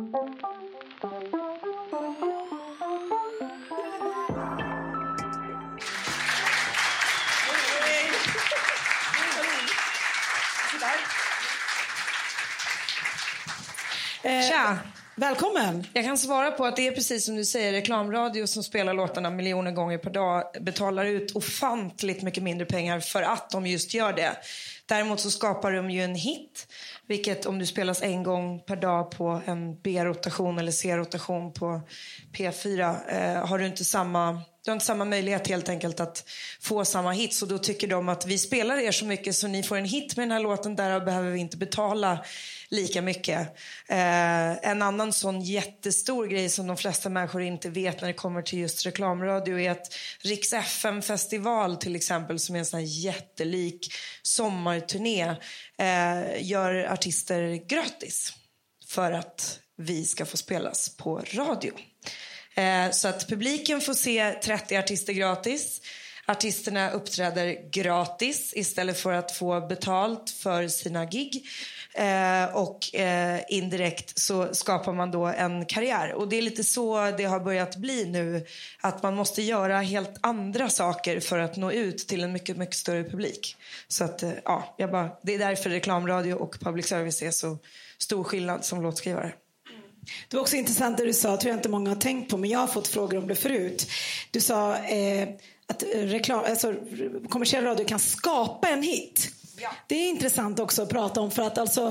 Tja! Välkommen! Jag kan svara på att det är precis som du säger, reklamradio som spelar låtarna miljoner gånger per dag betalar ut ofantligt mycket mindre pengar för att de just gör det. Däremot så skapar de ju en hit, vilket om du spelas en gång per dag på en B-rotation eller C-rotation på P4 eh, har du inte samma du har inte samma möjlighet helt enkelt att få samma hit. Så då tycker de att vi spelar er så mycket så ni får en hit med den här låten. Därav behöver vi inte betala lika mycket. Eh, en annan sån jättestor grej som de flesta människor inte vet när det kommer till just reklamradio är att Riks FM festival till exempel som är en sån här jättelik sommarturné eh, gör artister gratis för att vi ska få spelas på radio. Eh, så att publiken får se 30 artister gratis. Artisterna uppträder gratis istället för att få betalt för sina gig. Eh, och eh, indirekt så skapar man då en karriär. Och det är lite så det har börjat bli nu. Att man måste göra helt andra saker för att nå ut till en mycket, mycket större publik. Så att, eh, ja, jag bara, det är därför reklamradio och public service är så stor skillnad som låtskrivare. Det var också intressant det du sa, tror jag inte många har tänkt på, men jag har fått frågor om det förut. Du sa eh, att reklam, alltså, kommersiell radio kan skapa en hit. Ja. Det är intressant också att prata om för att alltså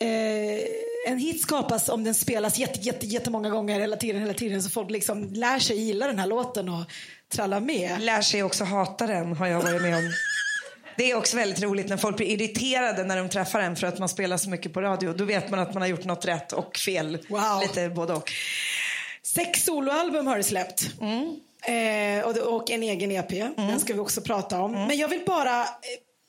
eh, en hit skapas om den spelas jätte, jätte, jättemånga gånger hela tiden, hela tiden så folk liksom lär sig gilla den här låten och trallar med. Lär sig också hata den har jag varit med om. Det är också väldigt roligt när folk blir irriterade när de träffar en för att man spelar så mycket på radio. Då vet man att man har gjort något rätt och fel. Wow. Lite både och. Sex soloalbum har du släppt. Mm. Eh, och, och, en egen EP. Mm. Den ska vi också prata om. Mm. Men jag vill bara eh,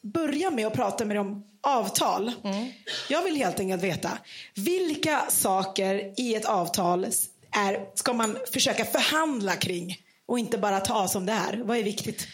börja med att prata med om avtal. Mm. Jag vill helt enkelt veta vilka saker i ett avtal är, ska man försöka förhandla kring och inte bara ta som det är. Vad är viktigt?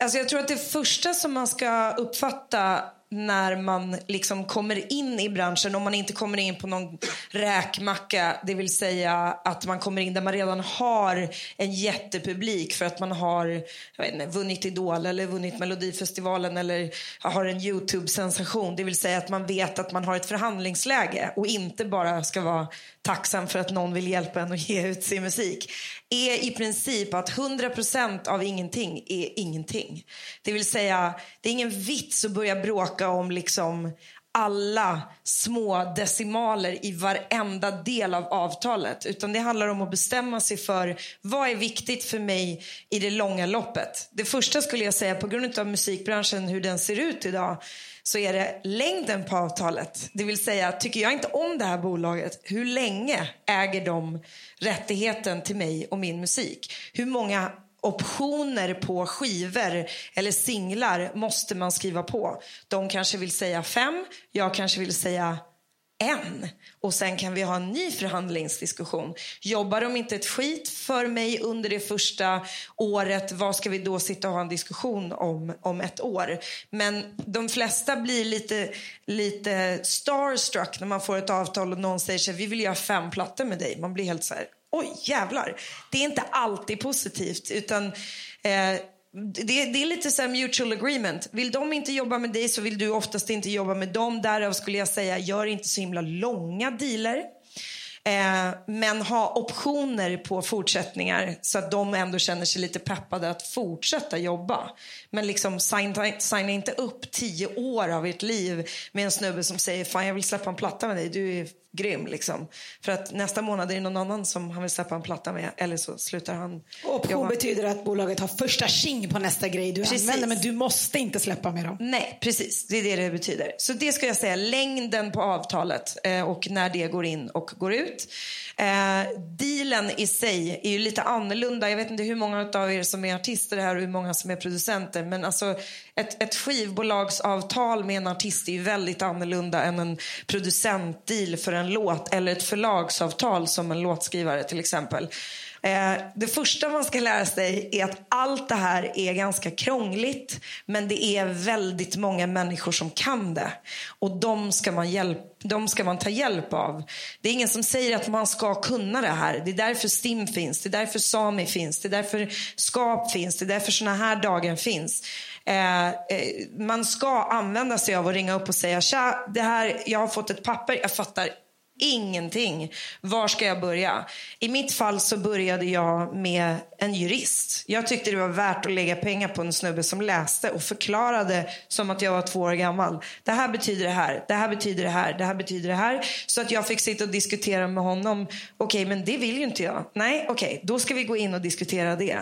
Alltså jag tror att det första som man ska uppfatta när man liksom kommer in i branschen, om man inte kommer in på någon räkmacka, det vill säga att man kommer in där man redan har en jättepublik för att man har inte, vunnit Idol eller vunnit Melodifestivalen eller har en Youtube-sensation. Det vill säga att man vet att man har ett förhandlingsläge och inte bara ska vara tacksam för att någon vill hjälpa en att ge ut sin musik är i princip att 100% av ingenting är ingenting. Det vill säga, det är ingen vits att börja bråka om liksom alla små decimaler i varenda del av avtalet. Utan det handlar om att bestämma sig för vad är viktigt för mig i det långa loppet. Det första skulle jag säga, på grund av musikbranschen, hur den ser ut idag, så är det längden på avtalet. Det vill säga, tycker jag inte om det här bolaget, hur länge äger de rättigheten till mig och min musik? Hur många optioner på skivor eller singlar måste man skriva på? De kanske vill säga fem, jag kanske vill säga en. Och sen kan vi ha en ny förhandlingsdiskussion. Jobbar de inte ett skit för mig under det första året, vad ska vi då sitta och ha en diskussion om om ett år? Men de flesta blir lite, lite starstruck när man får ett avtal och någon säger sig, vi vill göra fem plattor med dig. Man blir helt så här, oj jävlar. Det är inte alltid positivt utan eh, det, det, är lite så mutual agreement. Vill de inte jobba med dig så vill du oftast inte jobba med dem. Därav skulle jag säga, gör inte så himla långa dealer. Eh, men ha optioner på fortsättningar så att de ändå känner sig lite peppade att fortsätta jobba. Men liksom signa, signa inte upp tio år av ert liv med en snubbe som säger fan jag vill släppa en platta med dig, du är grym liksom. För att nästa månad är det någon annan som han vill släppa en platta med eller så slutar han Option jobba. betyder att bolaget har första tjing på nästa grej du precis. använder men du måste inte släppa med dem. Nej, precis. Det är det det betyder. Så det ska jag säga, längden på avtalet eh, och när det går in och går ut. Eh, dealen i sig är ju lite annorlunda. Jag vet inte hur många av er som är artister här och hur många som är producenter men alltså ett, ett skivbolagsavtal med en artist är ju väldigt annorlunda än en producentdeal för en låt eller ett förlagsavtal som en låtskrivare till exempel. Eh, det första man ska lära sig är att allt det här är ganska krångligt men det är väldigt många människor som kan det. Och de ska man, hjälp, de ska man ta hjälp av. Det är ingen som säger att man ska kunna det här. Det är därför STIM finns, det är därför SAMI finns, det är därför SKAP finns, det är därför såna här dagar finns. Eh, eh, man ska använda sig av att ringa upp och säga tja, det här, jag har fått ett papper, jag fattar ingenting. Var ska jag börja? I mitt fall så började jag med en jurist. Jag tyckte det var värt att lägga pengar på en snubbe som läste och förklarade som att jag var två år gammal. Det här betyder det här, det här betyder det här, det här betyder det här. Så att jag fick sitta och diskutera med honom. Okej, okay, men det vill ju inte jag. Nej, okej, okay, då ska vi gå in och diskutera det.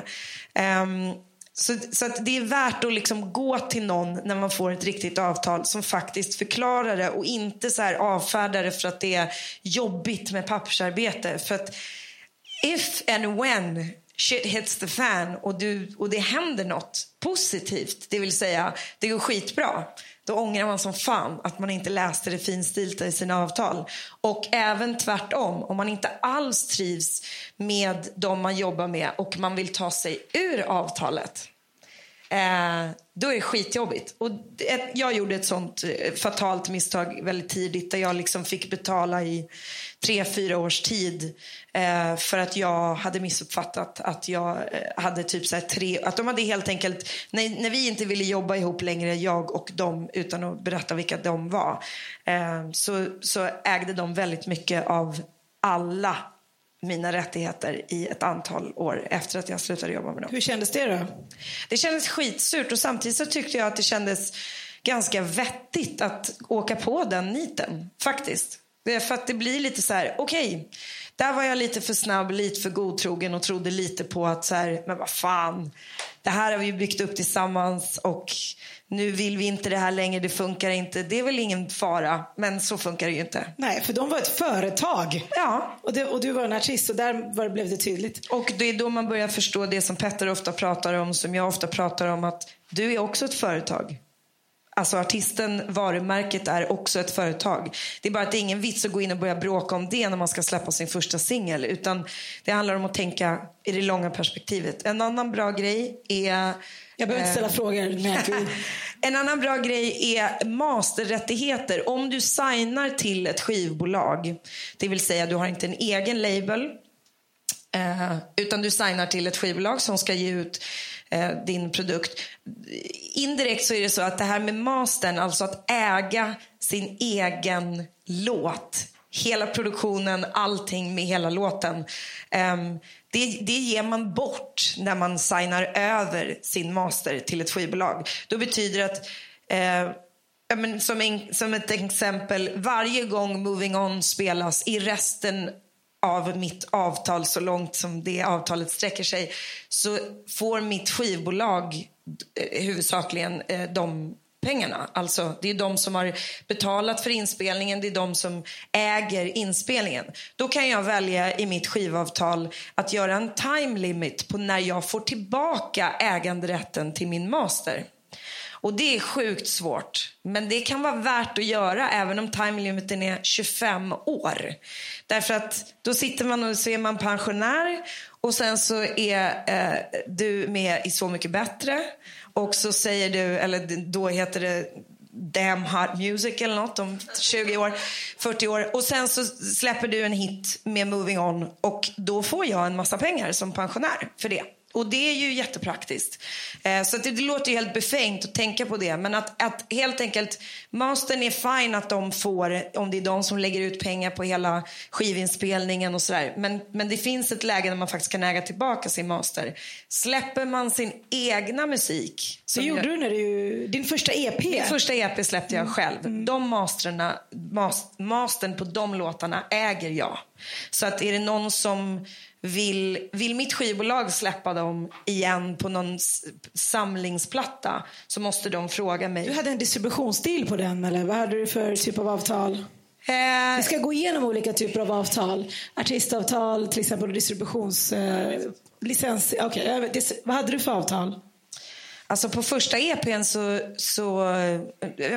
Um, så, så att det är värt att liksom gå till någon när man får ett riktigt avtal som faktiskt förklarar det och inte så här avfärdar det för att det är jobbigt med pappersarbete. För att if and when shit hits the fan och, du, och det händer något positivt, det vill säga det går skitbra, då ångrar man som fan att man inte läste det finstilta i sina avtal. Och även tvärtom, om man inte alls trivs med de man jobbar med och man vill ta sig ur avtalet, eh, då är det skitjobbigt. Och ett, jag gjorde ett sånt eh, fatalt misstag väldigt tidigt där jag liksom fick betala i tre, fyra års tid eh, för att jag hade missuppfattat att jag eh, hade typ så tre, att de hade helt enkelt, när, när vi inte ville jobba ihop längre, jag och dem, utan att berätta vilka de var, eh, så, så ägde de väldigt mycket av alla mina rättigheter i ett antal år efter att jag slutade jobba med dem. Hur kändes det då? Det kändes skitsurt och samtidigt så tyckte jag att det kändes ganska vettigt att åka på den niten, faktiskt. För att det blir lite så här, okej, okay, där var jag lite för snabb, lite för godtrogen och trodde lite på att så här, men vad fan, det här har vi byggt upp tillsammans och nu vill vi inte det här längre, det funkar inte. Det är väl ingen fara, men så funkar det ju inte. Nej, för de var ett företag. Ja. Och, det, och du var en artist och där var, blev det tydligt. Och det är då man börjar förstå det som Petter ofta pratar om, som jag ofta pratar om, att du är också ett företag. Alltså artisten, varumärket är också ett företag. Det är bara att det är ingen vits att gå in och börja bråka om det när man ska släppa sin första singel. Utan det handlar om att tänka i det långa perspektivet. En annan bra grej är jag behöver inte ställa eh, frågor. en annan bra grej är masterrättigheter. Om du signar till ett skivbolag, det vill säga du har inte en egen label, eh, utan du signar till ett skivbolag som ska ge ut eh, din produkt. Indirekt så är det så att det här med mastern, alltså att äga sin egen låt, hela produktionen, allting med hela låten. Eh, det, det ger man bort när man signar över sin master till ett skivbolag. Då betyder att eh, men som, en, som ett exempel, varje gång Moving On spelas i resten av mitt avtal så långt som det avtalet sträcker sig så får mitt skivbolag eh, huvudsakligen eh, de pengarna. Alltså, det är de som har betalat för inspelningen, det är de som äger inspelningen. Då kan jag välja i mitt skivavtal att göra en time limit på när jag får tillbaka äganderätten till min master. Och det är sjukt svårt. Men det kan vara värt att göra även om time limiten är 25 år. Därför att då sitter man och så är man pensionär och sen så är eh, du med i Så mycket bättre. Och så säger du, eller då heter det Damn Hot Music eller något om 20 år, 40 år. Och sen så släpper du en hit med Moving On och då får jag en massa pengar som pensionär för det. Och det är ju jättepraktiskt. Eh, så det, det, låter ju helt befängt att tänka på det. Men att, att helt enkelt, mastern är fine att de får, om det är de som lägger ut pengar på hela skivinspelningen och sådär. Men, men det finns ett läge där man faktiskt kan äga tillbaka sin master. Släpper man sin egna musik. Det gjorde jag, du när du, din första EP. Min första EP släppte jag själv. Mm. De masterna, mas, mastern på de låtarna äger jag. Så att är det någon som vill, vill mitt skivbolag släppa dem igen på någon samlingsplatta så måste de fråga mig. Du hade en distributionsstil på den eller vad hade du för typ av avtal? Eh, Vi ska gå igenom olika typer av avtal. Artistavtal till exempel och distributionslicens. Eh, okay, vad hade du för avtal? Alltså på första EPn så, så eh,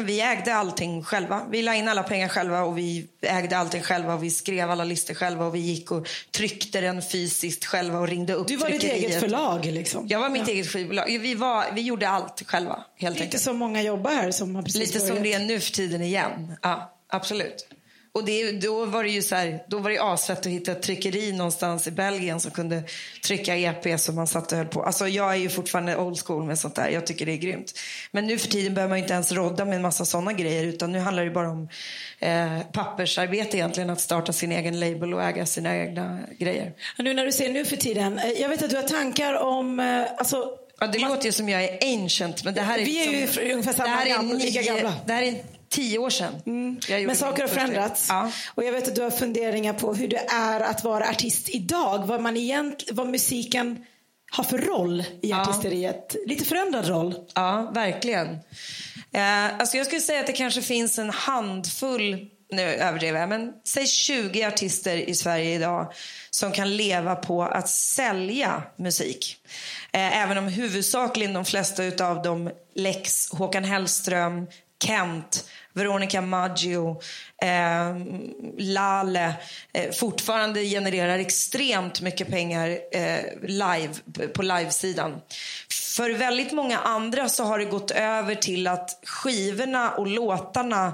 vi ägde allting själva. Vi la in alla pengar själva och vi ägde allting själva och vi skrev alla listor själva och vi gick och tryckte den fysiskt själva och ringde upp Du var ditt eget förlag liksom? Jag var mitt ja. eget skivbolag. Vi, var, vi gjorde allt själva helt Lite enkelt. som många jobbar här som har precis Lite börjat. som det är nu för tiden igen. Ja, absolut. Och det, då var det ju så här, då var det asfett att hitta ett tryckeri någonstans i Belgien som kunde trycka EP som man satt och höll på. Alltså jag är ju fortfarande old school med sånt där. Jag tycker det är grymt. Men nu för tiden behöver man inte ens rodda med en massa sådana grejer utan nu handlar det bara om eh, pappersarbete egentligen. Att starta sin egen label och äga sina egna grejer. Och nu när du säger nu för tiden. eh, Jag vet att du har tankar om, eh, alltså Ja, det låter ju som jag är ancient men det här är Vi är ju liksom, ungefär samma det här är gamla, lika gamla. Det här är tio år sedan. Mm. Men saker har förändrats. Ja. Och jag vet att du har funderingar på hur det är att vara artist idag. Vad, man egent, vad musiken har för roll i Ja. artisteriet. Lite förändrad roll. Ja, verkligen. Eh, alltså jag skulle säga att det kanske finns en handfull, nu överdriver jag, men säg 20 artister i Sverige idag som kan leva på att sälja musik. Eh, även om huvudsakligen de flesta utav dem Lex, Håkan Hellström, Kent, Veronica Maggio, eh, Lale eh, fortfarande genererar extremt mycket pengar eh, live på livesidan. För väldigt många andra så har det gått över till att skivorna och låtarna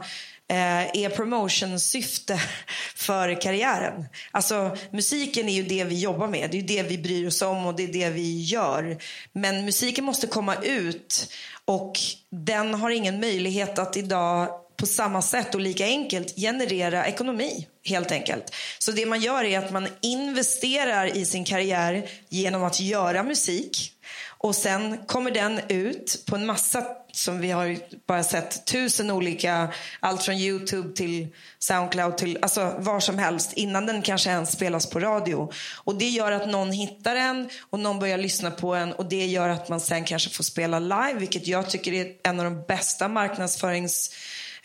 eh, är promotionsyfte för karriären. Alltså musiken är ju det vi jobbar med, det är det vi bryr oss om och det är det vi gör. Men musiken måste komma ut och den har ingen möjlighet att idag på samma sätt och lika enkelt generera ekonomi helt enkelt. Så det man gör är att man investerar i sin karriär genom att göra musik och sen kommer den ut på en massa, som vi har bara sett, tusen olika, allt från Youtube till Soundcloud till alltså var som helst innan den kanske ens spelas på radio. Och det gör att någon hittar en och någon börjar lyssna på en och det gör att man sen kanske får spela live, vilket jag tycker är en av de bästa marknadsförings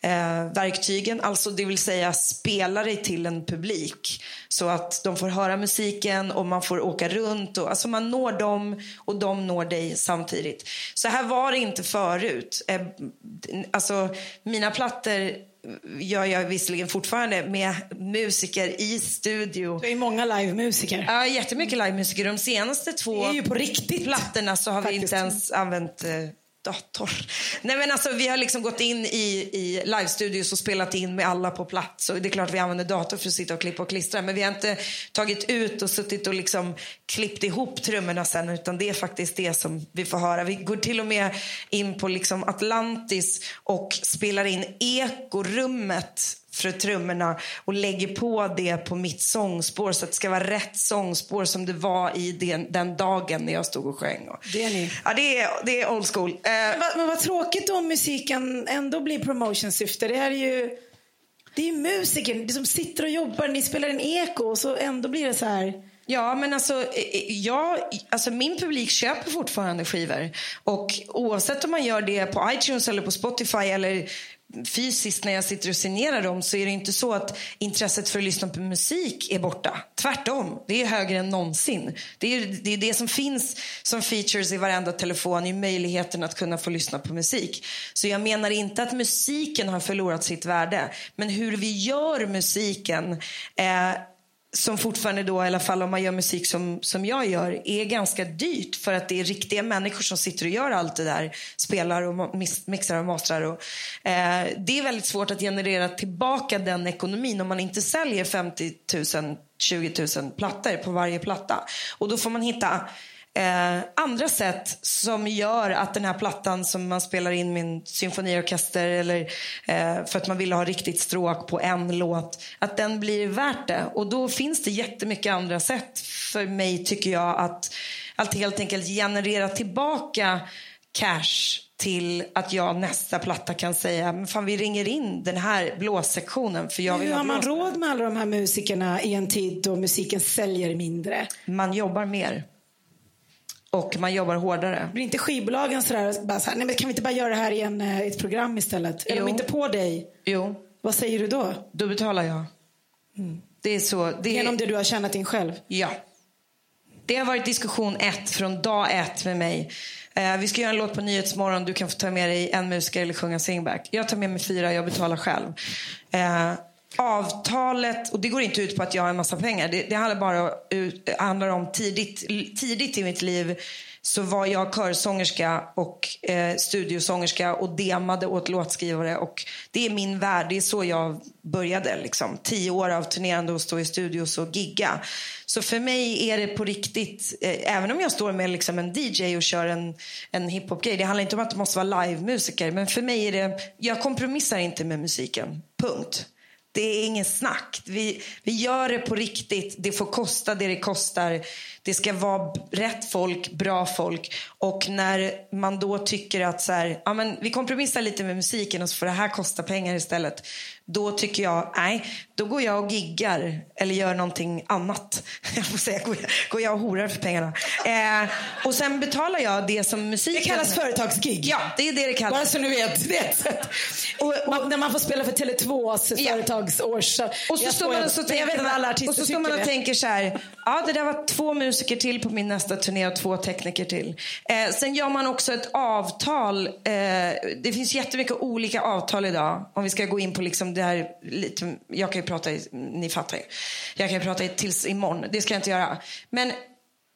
eh, verktygen, alltså det vill säga spela dig till en publik så att de får höra musiken och man får åka runt. Och, alltså man når dem och de når dig samtidigt. Så här var det inte förut. Eh, alltså mina plattor gör jag visserligen fortfarande med musiker i studio. Du är många livemusiker. Ja, jättemycket livemusiker. De senaste två Det är ju på riktigt. plattorna så har vi Faktiskt. inte ens använt eh, dator. Nej men alltså vi har liksom gått in i, i livestudios och spelat in med alla på plats. Och det är klart vi använder dator för att sitta och klippa och klistra. Men vi har inte tagit ut och suttit och liksom klippt ihop trummorna sen. Utan det är faktiskt det som vi får höra. Vi går till och med in på liksom Atlantis och spelar in ekorummet för trummorna och lägger på det på mitt sångspår så att det ska vara rätt sångspår som det var i den, den dagen när jag stod och sjöng. Det är ni. Ja, det är, det är old school. Eh, Men, vad- men vad tråkigt om musiken ändå blir promotionsyfte. Det är ju... Det är ju musiker som sitter och jobbar. Ni spelar en eko och så ändå blir det så här. Ja, men alltså, jag, alltså min publik köper fortfarande skivor. Och oavsett om man gör det på iTunes eller på Spotify eller fysiskt när jag sitter och signerar dem så är det inte så att intresset för att lyssna på musik är borta. Tvärtom, det är högre än någonsin. Det är det, är det som finns som features i varenda telefon, är möjligheten att kunna få lyssna på musik. Så jag menar inte att musiken har förlorat sitt värde, men hur vi gör musiken eh, som fortfarande då, i alla fall om man gör musik som, som jag gör, är ganska dyrt för att det är riktiga människor som sitter och gör allt det där. Spelar och mixar och mastrar. Och, eh, det är väldigt svårt att generera tillbaka den ekonomin om man inte säljer 50 000, 20 000 plattor på varje platta. Och då får man hitta Eh, andra sätt som gör att den här plattan som man spelar in med en symfoniorkester eller eh, för att man vill ha riktigt stråk på en låt, att den blir värt det. Och då finns det jättemycket andra sätt för mig tycker jag att, att helt enkelt generera tillbaka cash till att jag nästa platta kan säga, men fan vi ringer in den här blåssektionen för jag vill Hur ha har man blås." råd med alla de här musikerna i en tid då musiken säljer mindre? Man jobbar mer. Och man jobbar hårdare. Blir inte skivbolagen sådär, bara så här, nej men kan vi inte bara göra det här i en, eh, ett program istället? Är Jo. de inte på dig? Jo, Vad säger du då? Då betalar jag. Det är så. Det, Genom det du har tjänat in själv? Ja. Det har varit diskussion ett från dag ett med mig. Eh, vi ska göra en låt på Nyhetsmorgon. Du kan få ta med dig en musiker eller sjunga singback. Jag tar med mig fyra, jag betalar själv. Eh, avtalet, och det går inte ut på att jag har en massa pengar. Det, det handlar bara ut, handlar om tidigt, tidigt i mitt liv så var jag körsångerska och eh, studiosångerska och demade åt låtskrivare. Och det är min värld, det är så jag började. Liksom. Tio år av turnerande och stå i studios och gigga. Så för mig är det på riktigt, eh, även om jag står med liksom en DJ och kör en, en hiphop-grej. Det handlar inte om att det måste vara livemusiker. Men för mig är det, jag kompromissar inte med musiken. Punkt. Det är ingen snack. Vi, vi gör det på riktigt. Det får kosta det det kostar. Det ska vara rätt folk, bra folk. Och när man då tycker att så här, ja, men vi kompromissar lite med musiken och så får det här kosta pengar istället. Då tycker jag, nej, då går jag och giggar eller gör någonting annat. Jag får säga, går jag, går jag och horar för pengarna. Eh, och sen betalar jag det som musiken... Det kallas företagsgig. Ja, det är det det kallas. Bara så ni vet. vet. Och, och, när man får spela för Tele2s ja. företagsårs... Och så står man och, så tänker, och så står man och tänker så här, ja det där var två musiker musiker till på min nästa turné och två tekniker till. Eh, sen gör man också ett avtal. Eh, det finns jättemycket olika avtal idag. Om vi ska gå in på liksom det här lite, jag kan ju prata, ni fattar ju. Jag kan ju prata tills imorgon, det ska jag inte göra. Men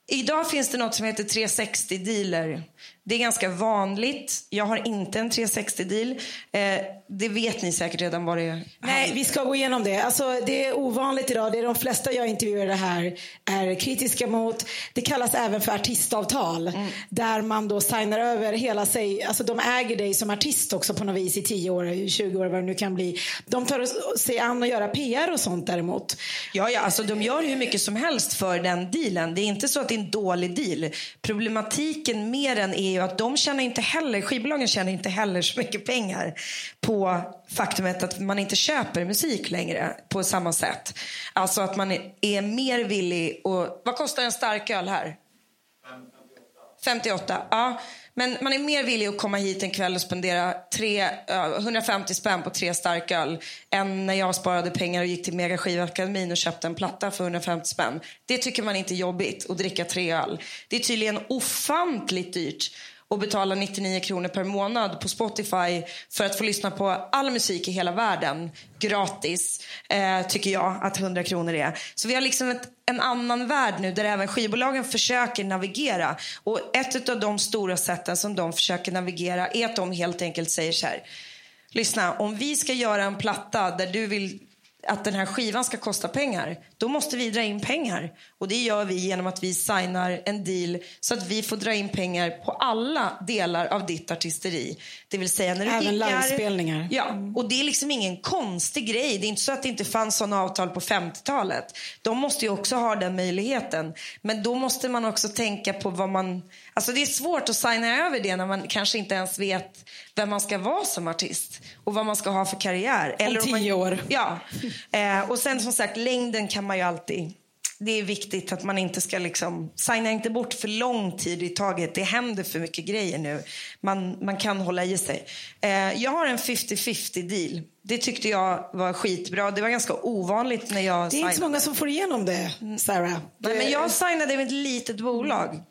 idag finns det något som heter 360 dealer. Det är ganska vanligt. Jag har inte en 360-deal. Eh, det vet ni säkert redan vad det är. Nej, vi ska gå igenom det. Alltså, det är ovanligt idag. Det är de flesta jag intervjuar det här är kritiska mot. Det kallas även för artistavtal. Mm. Där man då signar över hela sig. Alltså de äger dig som artist också på något vis i 10 år, 20 år vad det nu kan bli. De tar sig an att göra PR och sånt däremot. Ja, ja, alltså de gör hur mycket som helst för den dealen. Det är inte så att det är en dålig deal. Problematiken med den är ju att de tjänar inte heller, skivbolagen tjänar inte heller så mycket pengar på faktumet att man inte köper musik längre på samma sätt. Alltså att man är mer villig och vad kostar en stark öl här? 58. Ja. Men man är mer villig att komma hit en kväll och spendera tre, uh, 150 spänn på tre starköl än när jag sparade pengar och gick till Mega Skivakademin och köpte en platta för 150 spänn. Det tycker man inte är jobbigt att dricka tre öl. Det är tydligen ofantligt dyrt och betala 99 kronor per månad på Spotify för att få lyssna på all musik i hela världen gratis, eh, tycker jag att 100 kronor är. Så vi har liksom ett, en annan värld nu där även skivbolagen försöker navigera. Och ett av de stora sätten som de försöker navigera är att de helt enkelt säger så här. Lyssna, om vi ska göra en platta där du vill att den här skivan ska kosta pengar, då måste vi dra in pengar. Och det gör vi genom att vi signar en deal så att vi får dra in pengar på alla delar av ditt artisteri. Det vill säga när du Även livespelningar. Ja, och det är liksom ingen konstig grej. Det är inte så att det inte fanns sådana avtal på 50-talet. De måste ju också ha den möjligheten. Men då måste man också tänka på vad man... Alltså det är svårt att signa över det när man kanske inte ens vet vem man ska vara som artist och vad man ska ha för karriär. Eller om tio år. Ja. Eh, och sen som sagt, längden kan man ju alltid det är viktigt att man inte ska liksom, signa inte bort för lång tid i taget. Det händer för mycket grejer nu. Man, man kan hålla i sig. Eh, jag har en 50-50 deal. Det tyckte jag var skitbra. Det var ganska ovanligt när jag Det är signade. inte så många som får igenom det, Sarah. Nej, men jag signade med ett litet bolag.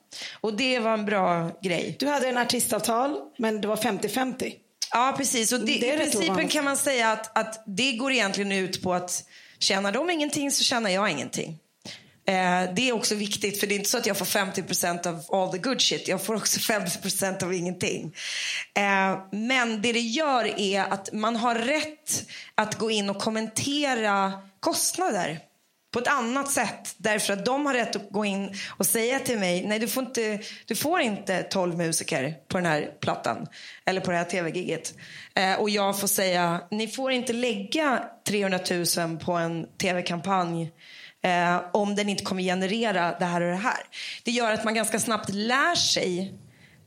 Och det var en bra grej. Du hade en artistavtal, men det var 50-50. Ja, precis. Och det, det I principen kan man säga att, att det går egentligen ut på att tjänar de ingenting så tjänar jag ingenting. Eh, det är också viktigt, för det är inte så att jag får 50% av all the good shit. Jag får också 50% av ingenting. Eh, men det det gör är att man har rätt att gå in och kommentera kostnader på ett annat sätt. Därför att de har rätt att gå in och säga till mig, nej du får inte, du får inte 12 musiker på den här plattan. Eller på det här tv-giget. Eh, och jag får säga, ni får inte lägga 300 000 på en tv-kampanj eh, om den inte kommer generera det här och det här. Det gör att man ganska snabbt lär sig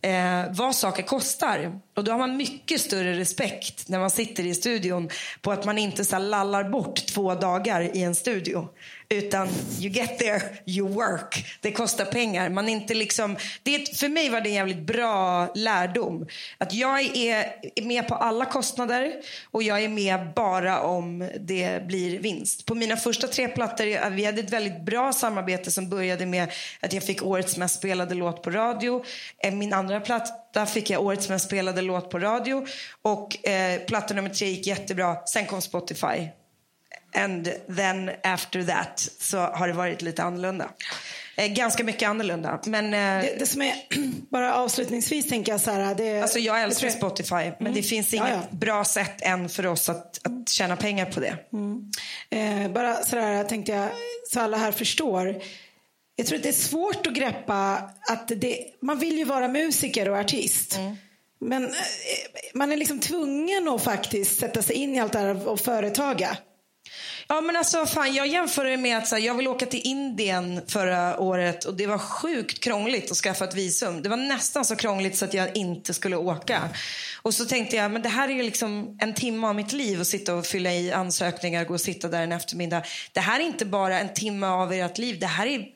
eh, vad saker kostar. Och då har man mycket större respekt när man sitter i studion på att man inte så lallar bort två dagar i en studio. Utan you get there, you work. Det kostar pengar. Man inte liksom, det, för mig var det en jävligt bra lärdom. Att jag är med på alla kostnader och jag är med bara om det blir vinst. På mina första tre plattor, vi hade ett väldigt bra samarbete som började med att jag fick årets mest spelade låt på radio. Eh, min andra platta fick jag årets mest spelade låt på radio. Och eh, platta nummer tre gick jättebra. Sen kom Spotify. And then after that så har det varit lite annorlunda. Eh, ganska mycket annorlunda. Men, eh, det, det, som är, bara avslutningsvis tänker jag så här. Det, alltså jag älskar Spotify men mm. det finns inget ja, ja. bra sätt än för oss att, att tjäna pengar på det. Mm. Eh, bara sådär tänkte jag, så alla här förstår. Jag tror att det är svårt att greppa att det, man vill ju vara musiker och artist. Mm. Men eh, man är liksom tvungen att faktiskt sätta sig in i allt det här och företaga. Ja men alltså fan jag jämför det med att här, jag vill åka till Indien förra året och det var sjukt krångligt att skaffa ett visum. Det var nästan så krångligt så att jag inte skulle åka. Och så tänkte jag, men det här är ju liksom en timme av mitt liv att sitta och fylla i ansökningar, gå och sitta där en eftermiddag. Det här är inte bara en timme av ert liv. Det här är,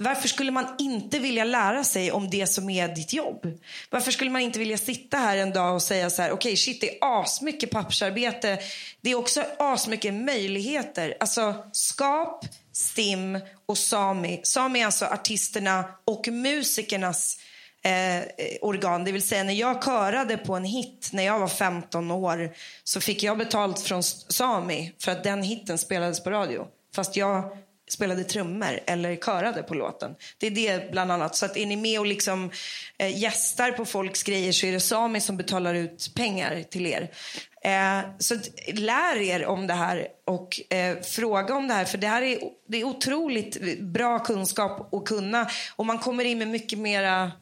varför skulle man inte vilja lära sig om det som är ditt jobb? Varför skulle man inte vilja sitta här en dag och säga så här, okej okay, shit det är asmycket pappersarbete. Det är också asmycket möjligheter. Alltså skap, STIM och Sami. Sami är alltså artisterna och musikernas eh, organ. Det vill säga när jag körade på en hit när jag var 15 år så fick jag betalt från Sami för att den hitten spelades på radio. Fast jag spelade trummor eller körade på låten. Det är det bland annat. Så att är ni med och liksom eh, gästar på folks grejer så är det Sami som betalar ut pengar till er. Eh, så lär er om det här och eh, fråga om det här. För det här är, det är otroligt bra kunskap att kunna. Och man kommer in med mycket mera,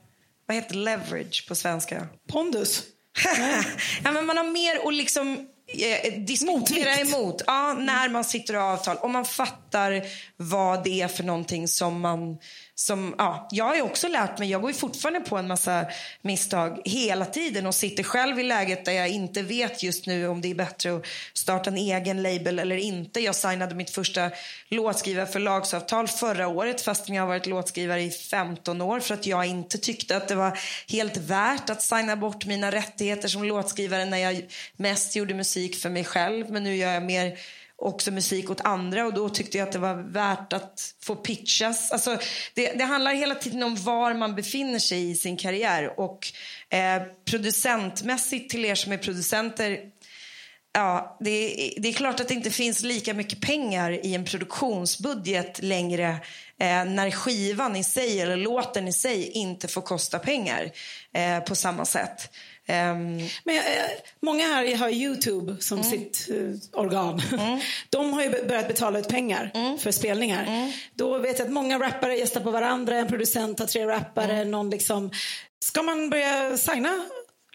vad heter leverage på svenska? Pondus. ja, men man har mer att liksom eh, diskutera emot. Ja, när man sitter och avtal. Om man fattar vad det är för någonting som man som, ja, jag har också lärt mig, jag går ju fortfarande på en massa misstag hela tiden och sitter själv i läget där jag inte vet just nu om det är bättre att starta en egen label eller inte. Jag signade mitt första låtskrivarförlagsavtal förra året fastän jag har varit låtskrivare i 15 år för att jag inte tyckte att det var helt värt att signa bort mina rättigheter som låtskrivare när jag mest gjorde musik för mig själv. Men nu gör jag mer också musik åt andra och då tyckte jag att det var värt att få pitchas. Alltså, det, det handlar hela tiden om var man befinner sig i sin karriär och eh, producentmässigt till er som är producenter Ja, det, det, är klart att det inte finns lika mycket pengar i en produktionsbudget längre eh, när skivan i sig eller låten i sig inte får kosta pengar eh, på samma sätt. Um, men äh, många här har Youtube som mm. sitt uh, organ. Mm. De har ju börjat betala ut pengar mm. för spelningar. Mm. Då vet jag att många rappare gästar på varandra, en producent har tre rappare, mm. någon liksom. Ska man börja signa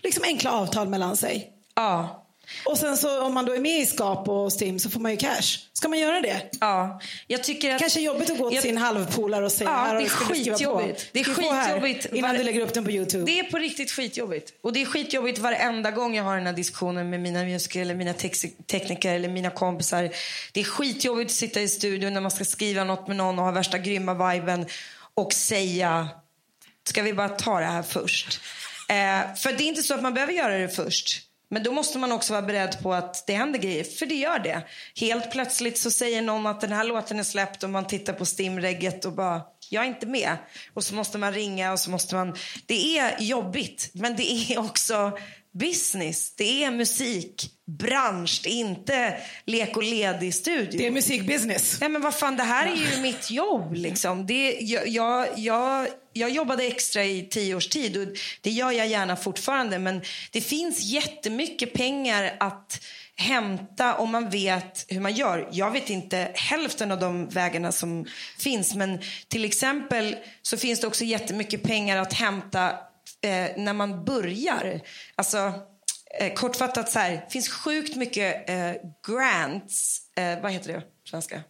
liksom enkla avtal mellan sig? Ja. Och sen så om man då är med i Skap och Stim så får man ju cash. Ska man göra det? Ja. Jag tycker att... Kanske jobbigt att gå till jag... sin halvpolare och säga ja, här det är skitjobbigt. Det är skitjobbigt. Innan var... du lägger upp den på Youtube. Det är på riktigt skitjobbigt. Och det är skitjobbigt varenda gång jag har den här diskussionen med mina musiker eller mina tekniker eller mina kompisar. Det är skitjobbigt att sitta i studion när man ska skriva något med någon och ha värsta grymma viben och säga ska vi bara ta det här först? Eh, för det är inte så att man behöver göra det först. Men då måste man också vara beredd på att det händer grejer, för det gör det. Helt plötsligt så säger någon att den här låten är släppt och man tittar på stimregget och bara, jag är inte med. Och så måste man ringa och så måste man... Det är jobbigt, men det är också business. Det är musik, bransch, det är inte lek och ledig studio. Det är musikbusiness. Nej men vad fan, det här är ju mitt jobb liksom. Det, jag, jag, jag, jag jobbade extra i tio års tid och det gör jag gärna fortfarande. Men det finns jättemycket pengar att hämta om man vet hur man gör. Jag vet inte hälften av de vägarna som finns. Men till exempel så finns det också jättemycket pengar att hämta eh, när man börjar. Alltså, eh, kortfattat så här, finns sjukt mycket eh, grants, eh, vad heter det på svenska?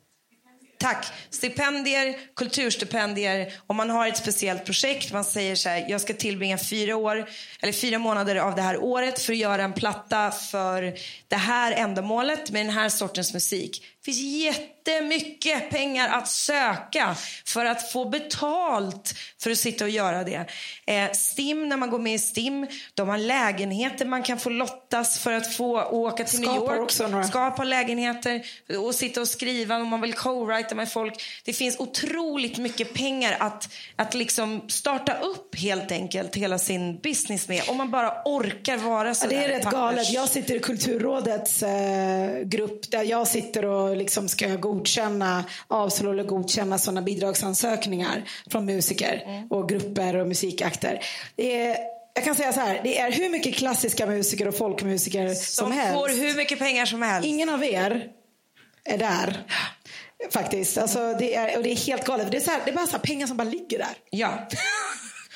Tack. Stipendier, kulturstipendier. Om man har ett speciellt projekt, man säger så här, jag ska tillbringa fyra år eller fyra månader av det här året för att göra en platta för det här ändamålet med den här sortens musik. Det finns jättemycket pengar att söka för att få betalt för att sitta och göra det. Eh, STIM, när man går med i STIM, de har lägenheter man kan få lottas för att få åka till Skapar New York. också några. Skapa lägenheter och sitta och skriva om man vill co-writa med folk. Det finns otroligt mycket pengar att, att liksom starta upp helt enkelt hela sin business med. Om man bara orkar vara så Ja, det är rätt pappers. galet. Jag sitter i Kulturrådets eh, grupp där jag sitter och liksom ska godkänna, avslå eller godkänna sådana bidragsansökningar från musiker Mm. och grupper och musikakter. Det är, jag kan säga så här, det är hur mycket klassiska musiker och folkmusiker som, Som helst. får hur mycket pengar som helst. Ingen av er är där. Faktiskt. Alltså, det, är, och det är helt galet. Det är, här, det är bara så pengar som bara ligger där. Ja.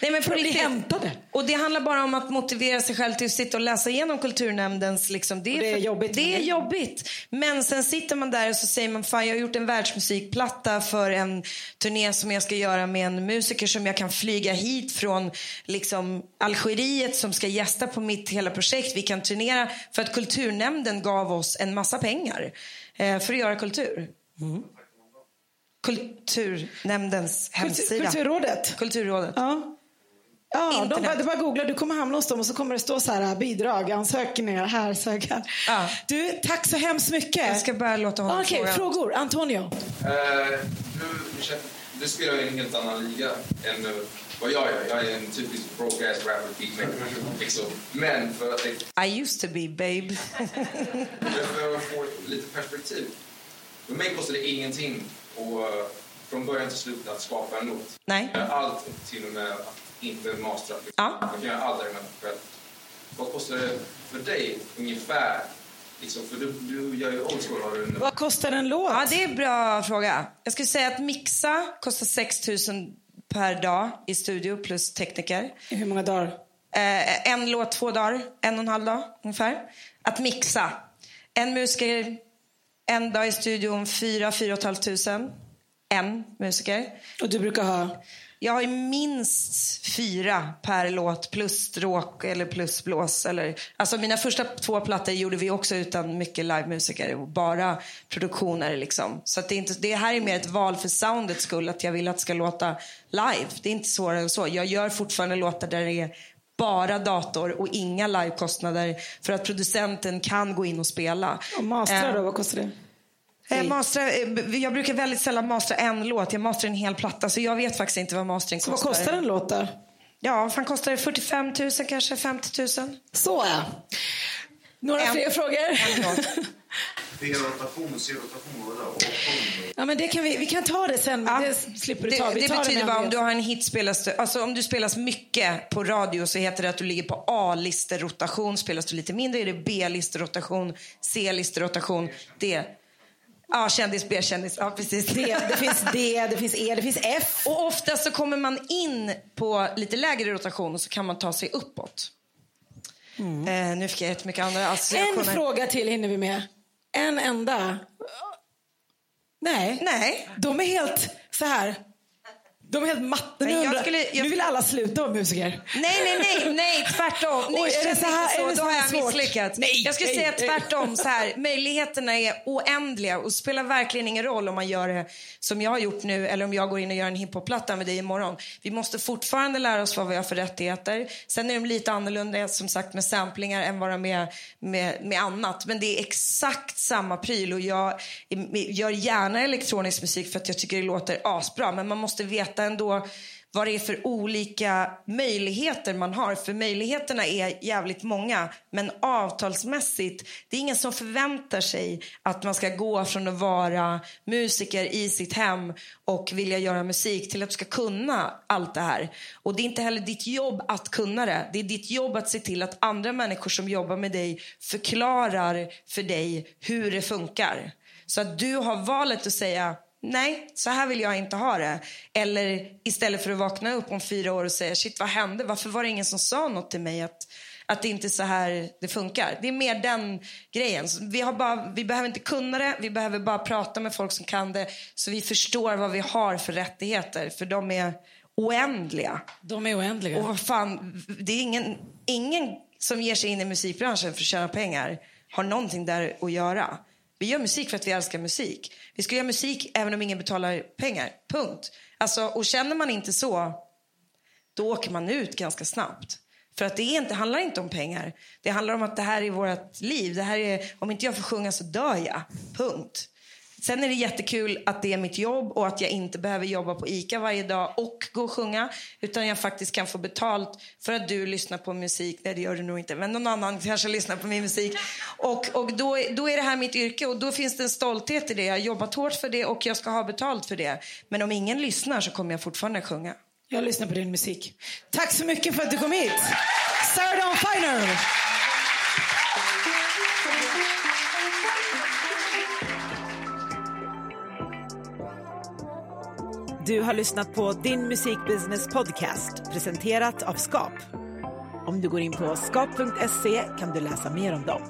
Nej, men på riktigt. hämtade. Och det handlar bara om att motivera sig själv till att sitta och läsa igenom kulturnämndens... Liksom, det, är det är för- jobbigt. Det är jobbigt. Men sen sitter man där och så säger man fan jag har gjort en världsmusikplatta för en turné som jag ska göra med en musiker som jag kan flyga hit från liksom, Algeriet som ska gästa på mitt hela projekt. Vi kan turnera för att kulturnämnden gav oss en massa pengar eh, för att göra kultur. Kulturnämndens hemsida. Kulturrådet. Kulturrådet. Ja. Ja, de, Internet. bara- det bara googla, du kommer hamna hos dem och så kommer det stå så här bidrag, ansökningar, här söka. Ja. Du, tack så hemskt mycket. Jag ska bara låta honom Okej, fråga. frågor. Antonio. Eh, du, du spelar i en helt annan liga än eh, vad jag gör. Jag är en typisk broke-ass rapper, beatmaker. Liksom. Men för att, I used to be babe. för att få lite perspektiv. För mig kostar det ingenting och eh, från början till slut att skapa en låt. Nej. Allt, till och med att inte mastra. Ja. Man kan göra allt däremellan själv. Vad kostar det för dig ungefär? Liksom, för du, du gör ju old school. Har du en, Vad kostar en låt? Ja, det är en bra fråga. Jag skulle säga att mixa kostar 6 000 per dag i studio plus tekniker. I hur många dagar? Eh, en låt två dagar, en och en halv dag ungefär. Att mixa. En musiker en dag i studion, fyra, fyra och ett halvt tusen. En musiker. Och du brukar ha? Jag har minst fyra per låt plus stråk eller plus blås. Eller, alltså mina första två plattor gjorde vi också utan mycket livemusiker och bara produktioner. Liksom. Så det, är inte, det här är mer ett val för soundets skull, att jag vill att det ska låta live. Det är inte svårare än så. Jag gör fortfarande låtar där det är bara dator och inga livekostnader för att producenten kan gå in och spela. Och mastra Eh, då, vad kostar det? Eh, mastra, eh, jag brukar väldigt sällan mastra en låt. Jag mastrar en hel platta. Så jag vet faktiskt inte vad mastering Så vad kostar. kostar en låt då? Ja, fan kostar det 45 000 kanske, 50 000. Så ja. Några En- fler frågor? det? ja, men det kan vi, vi kan ta det sen. Ja. Det slipper du ta. Det, Vi det betyder bara om du har en hit spelas du, alltså om du spelas mycket på radio så heter det att du ligger på A-listerotation. Spelas du lite mindre är det B-listerotation, C-listerotation, D. Ja, kändis, B-kändis. Ja, precis. D, det finns D, det finns E, det finns F. Och ofta så kommer man in på lite lägre rotation och så kan man ta sig uppåt. Eh, nu fick jag jättemycket andra En associationer. fråga till hinner vi med. En enda. Nej. Nej. De är helt så här. De är helt matta. Nu, jag skulle- jag- nu vill alla sluta vara musiker. Nej, nej, nej, nej, tvärtom. Nej, Oj, är det så här- inte är det Då så har här jag svårt? misslyckats. Nej, jag skulle nej, säga nej. tvärtom. Så här, möjligheterna är oändliga och spelar verkligen ingen roll om man gör det som jag har gjort nu eller om jag går in och gör en hiphop-platta med dig imorgon. Vi måste fortfarande lära oss vad vi har för rättigheter. Sen är de lite annorlunda som sagt med samplingar än vad de är med, med annat. Men det är exakt samma pryl och jag gör gärna elektronisk musik för att jag tycker det låter asbra. Men man måste veta ändå vad det är för olika möjligheter man har. För möjligheterna är jävligt många. Men avtalsmässigt, det är ingen som förväntar sig att man ska gå från att vara musiker i sitt hem och vilja göra musik till att du ska kunna allt det här. Och det är inte heller ditt jobb att kunna det. Det är ditt jobb att se till att andra människor som jobbar med dig förklarar för dig hur det funkar. Så att du har valet att säga nej, så här vill jag inte ha det. Eller istället för att vakna upp om fyra år och säga shit vad hände? Varför var det ingen som sa något till mig att, Att det inte är så här det funkar. Det är mer den grejen. Så Vi, har bara, vi behöver inte kunna det, vi behöver bara prata med folk som kan det så vi förstår vad vi har för rättigheter. För de är oändliga. De är oändliga. Och vad fan, det är ingen, ingen som ger sig in i musikbranschen för att tjäna pengar har någonting där att göra. Vi gör musik för att vi älskar musik. Vi ska göra musik även om ingen betalar pengar. Punkt. Alltså, och känner man inte så, då åker man ut ganska snabbt. För att det är inte, handlar inte om pengar. Det handlar om att det här är vårt liv. Det här är, om inte jag får sjunga så dör jag. Punkt. Sen är det jättekul att det är mitt jobb och att jag inte behöver jobba på ICA varje dag och gå och sjunga. Utan jag faktiskt kan få betalt för att du lyssnar på musik. Nej, det gör du nog inte. Men någon annan kanske lyssnar på min musik. Och, och då, då är det här mitt yrke och då finns det en stolthet i det. Jag har jobbat hårt för det och jag ska ha betalt för det. Men om ingen lyssnar så kommer jag fortfarande sjunga. Jag lyssnar på din musik. Tack så mycket för att du kom hit. Sarah Dawn Finer. Du har lyssnat på Din Musikbusiness Podcast presenterat av Skap. Om du går in på skap.se kan du läsa mer om dem.